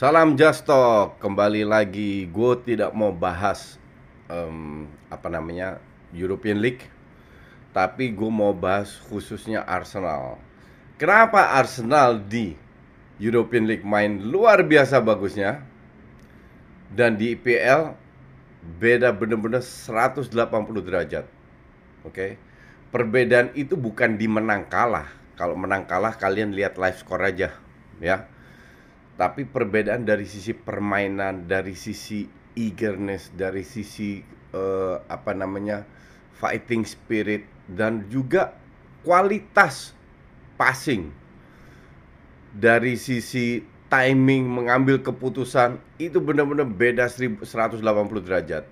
Salam Just Talk. Kembali lagi, gue tidak mau bahas em, apa namanya European League, tapi gue mau bahas khususnya Arsenal. Kenapa Arsenal di European League main luar biasa bagusnya dan di IPL beda bener-bener 180 derajat. Oke. Perbedaan itu bukan di menang kalah. Kalau menang kalah kalian lihat live score aja, ya. Tapi perbedaan dari sisi permainan, dari sisi eagerness, dari sisi eh, apa namanya? fighting spirit dan juga kualitas passing. Dari sisi timing mengambil keputusan itu benar-benar beda 180 derajat.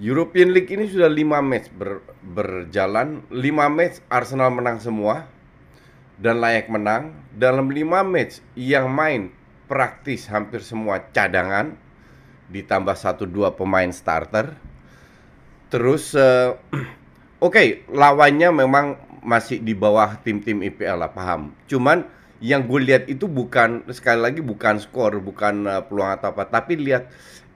European League ini sudah 5 match ber- berjalan, 5 match Arsenal menang semua dan layak menang. Dalam 5 match yang main praktis hampir semua cadangan ditambah 1-2 pemain starter. Terus eh, oke, lawannya memang masih di bawah tim-tim IPL lah, paham. Cuman yang gue lihat itu bukan sekali lagi bukan skor, bukan eh, peluang atau apa, tapi lihat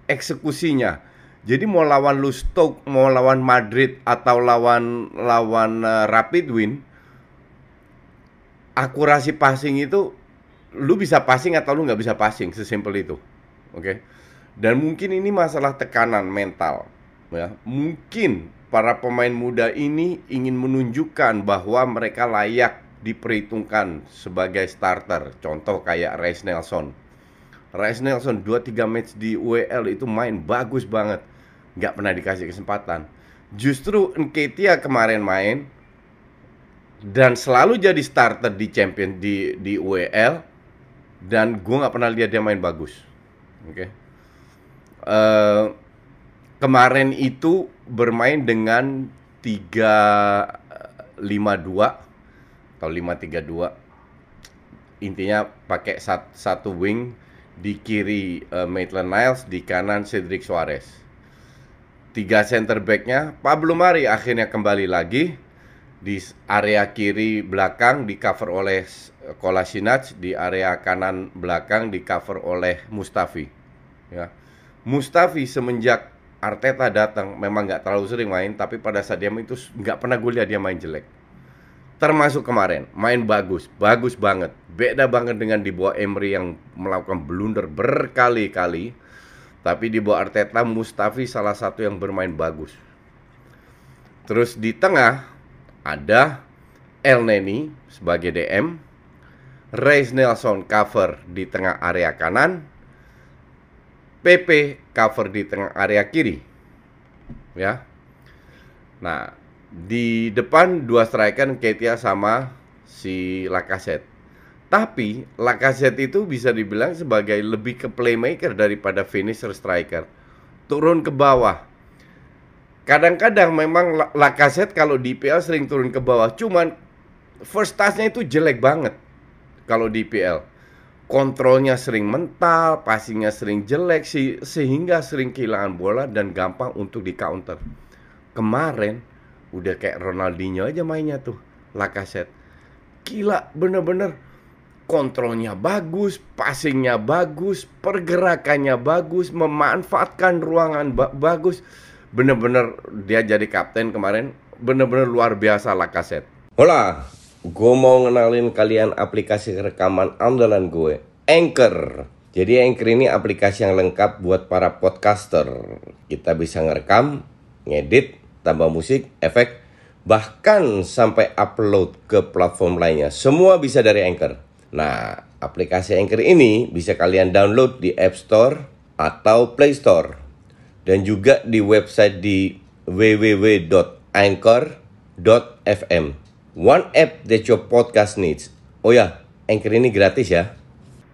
eksekusinya. Jadi mau lawan lu Stoke, mau lawan Madrid atau lawan lawan eh, Rapid Win, akurasi passing itu lu bisa passing atau lu nggak bisa passing, sesimpel itu. Oke. Dan mungkin ini masalah tekanan mental ya. Mungkin para pemain muda ini ingin menunjukkan bahwa mereka layak diperhitungkan sebagai starter. Contoh kayak Reis Nelson. Reis Nelson 2-3 match di UEL itu main bagus banget. Nggak pernah dikasih kesempatan. Justru Nketiah kemarin main dan selalu jadi starter di champion di di UEL dan gue nggak pernah lihat dia main bagus. Oke. Eh, kemarin itu bermain dengan 352 atau 532 intinya pakai sat- satu wing di kiri eh, Maitland Niles di kanan Cedric Suarez tiga center backnya Pablo Mari akhirnya kembali lagi di area kiri belakang di cover oleh S- Kolasinac di area kanan belakang di cover oleh Mustafi ya. Mustafi semenjak Arteta datang memang nggak terlalu sering main tapi pada saat dia main itu nggak pernah gue lihat dia main jelek. Termasuk kemarin main bagus bagus banget. Beda banget dengan di bawah Emery yang melakukan blunder berkali-kali tapi di bawah Arteta Mustafi salah satu yang bermain bagus. Terus di tengah ada El Neni sebagai DM Reis Nelson cover di tengah area kanan PP cover di tengah area kiri ya nah di depan dua striker Ketia sama si Lacazette. Tapi Lacazette itu bisa dibilang sebagai lebih ke playmaker daripada finisher striker. Turun ke bawah. Kadang-kadang memang La- Lacazette kalau di IPL sering turun ke bawah, cuman first touch-nya itu jelek banget kalau di IPL. Kontrolnya sering mental, passingnya sering jelek sih sehingga sering kehilangan bola dan gampang untuk di counter. Kemarin udah kayak Ronaldinho aja mainnya tuh Lacazette gila bener-bener kontrolnya bagus passingnya bagus pergerakannya bagus memanfaatkan ruangan ba- bagus bener-bener dia jadi kapten kemarin bener-bener luar biasa Lacazette Hola, gue mau ngenalin kalian aplikasi rekaman andalan gue, Anchor. Jadi Anchor ini aplikasi yang lengkap buat para podcaster. Kita bisa ngerekam, ngedit, tambah musik, efek, bahkan sampai upload ke platform lainnya. Semua bisa dari Anchor. Nah, aplikasi Anchor ini bisa kalian download di App Store atau Play Store. Dan juga di website di www.anchor.fm. One app that your podcast needs. Oh ya, Anchor ini gratis ya.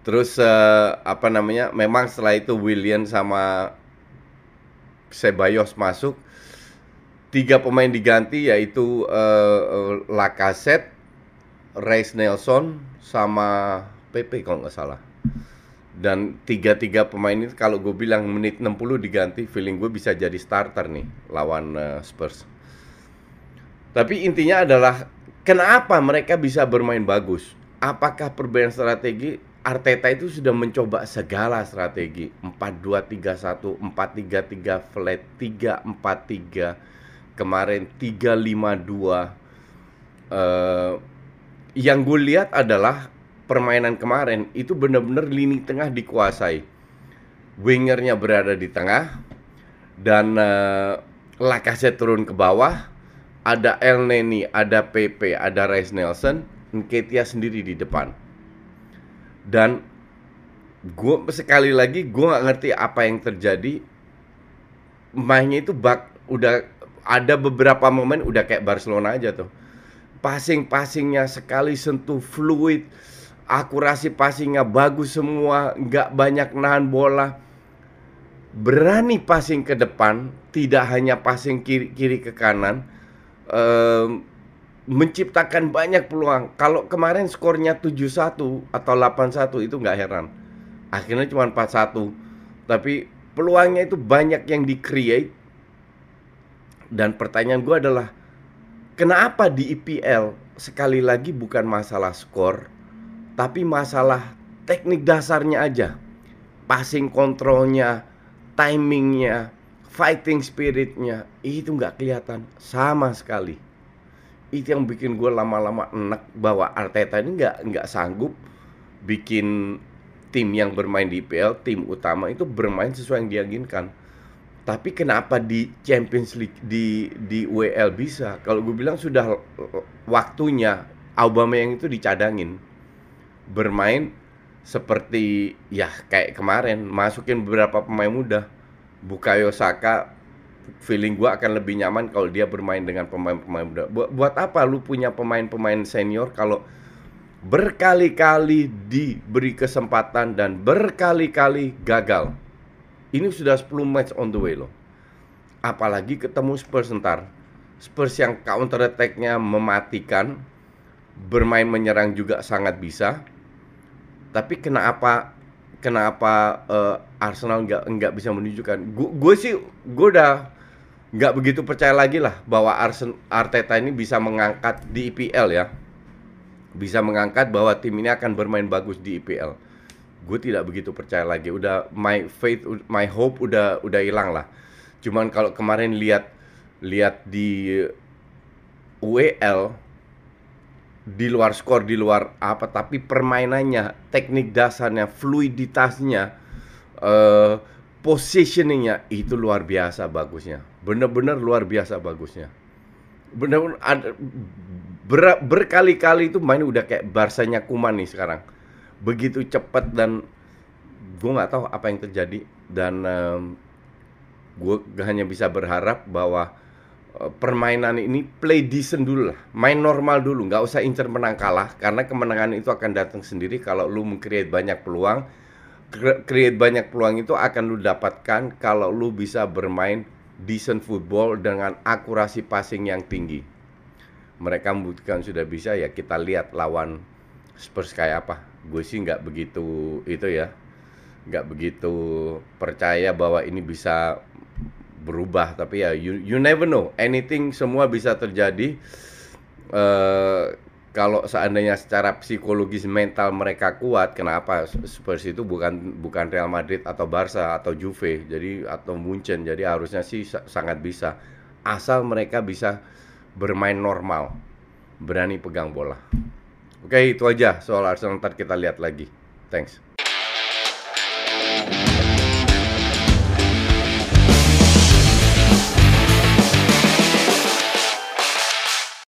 Terus uh, apa namanya? Memang setelah itu William sama Sebayos masuk. Tiga pemain diganti yaitu uh, Lacazette, Reis Nelson, sama PP kalau nggak salah. Dan tiga-tiga pemain ini kalau gue bilang menit 60 diganti, feeling gue bisa jadi starter nih lawan uh, Spurs. Tapi intinya adalah kenapa mereka bisa bermain bagus? Apakah perbedaan strategi Arteta itu sudah mencoba segala strategi 4-2-3-1, 4-3-3 flat, 3-4-3 kemarin 3-5-2 uh, yang gue lihat adalah permainan kemarin itu benar-benar lini tengah dikuasai. Wingernya berada di tengah dan uh, Lacazette turun ke bawah. Ada El Neni, ada PP, ada Rice Nelson, Nketiah sendiri di depan. Dan gue sekali lagi gue nggak ngerti apa yang terjadi. Mainnya itu bak udah ada beberapa momen udah kayak Barcelona aja tuh. Passing passingnya sekali sentuh fluid akurasi passingnya bagus semua nggak banyak nahan bola berani passing ke depan tidak hanya passing kiri kiri ke kanan um, menciptakan banyak peluang. Kalau kemarin skornya 7-1 atau 8-1 itu nggak heran. Akhirnya cuma 4-1. Tapi peluangnya itu banyak yang di-create. Dan pertanyaan gue adalah, kenapa di IPL sekali lagi bukan masalah skor, tapi masalah teknik dasarnya aja. Passing kontrolnya, timingnya, fighting spiritnya, itu nggak kelihatan sama sekali. Itu yang bikin gue lama-lama enak bahwa Arteta ini nggak nggak sanggup bikin tim yang bermain di IPL tim utama itu bermain sesuai yang diinginkan. Tapi kenapa di Champions League di di WL bisa? Kalau gue bilang sudah waktunya Aubameyang itu dicadangin bermain seperti ya kayak kemarin masukin beberapa pemain muda Bukayo Saka feeling gue akan lebih nyaman kalau dia bermain dengan pemain-pemain muda. Buat, buat apa lu punya pemain-pemain senior kalau berkali-kali diberi kesempatan dan berkali-kali gagal. Ini sudah 10 match on the way loh. Apalagi ketemu Spurs ntar. Spurs yang counter attack-nya mematikan, bermain menyerang juga sangat bisa. Tapi kenapa kenapa uh, Arsenal nggak nggak bisa menunjukkan? Gue sih gue udah nggak begitu percaya lagi lah bahwa Arsen Arteta ini bisa mengangkat di IPL ya. Bisa mengangkat bahwa tim ini akan bermain bagus di IPL gue tidak begitu percaya lagi. Udah my faith my hope udah udah hilang lah. Cuman kalau kemarin lihat lihat di WL di luar skor di luar apa tapi permainannya teknik dasarnya fluiditasnya uh, positioningnya itu luar biasa bagusnya. Bener-bener luar biasa bagusnya. Bener-bener ber, berkali-kali itu main udah kayak Barsanya Kuman nih sekarang. Begitu cepat dan gue nggak tahu apa yang terjadi dan um, gue hanya bisa berharap bahwa permainan ini play decent dulu lah main normal dulu nggak usah incer menang kalah karena kemenangan itu akan datang sendiri kalau lu mengcreate banyak peluang create banyak peluang itu akan lu dapatkan kalau lu bisa bermain decent football dengan akurasi passing yang tinggi. Mereka membuktikan sudah bisa ya kita lihat lawan Spurs kayak apa. Gue sih nggak begitu itu ya, nggak begitu percaya bahwa ini bisa berubah. Tapi ya you, you never know, anything semua bisa terjadi. Uh, kalau seandainya secara psikologis mental mereka kuat, kenapa Spurs itu bukan bukan Real Madrid atau Barca atau Juve, jadi atau Munchen, jadi harusnya sih sangat bisa. Asal mereka bisa bermain normal, berani pegang bola. Oke, itu aja soal Arsenal. Ntar kita lihat lagi. Thanks.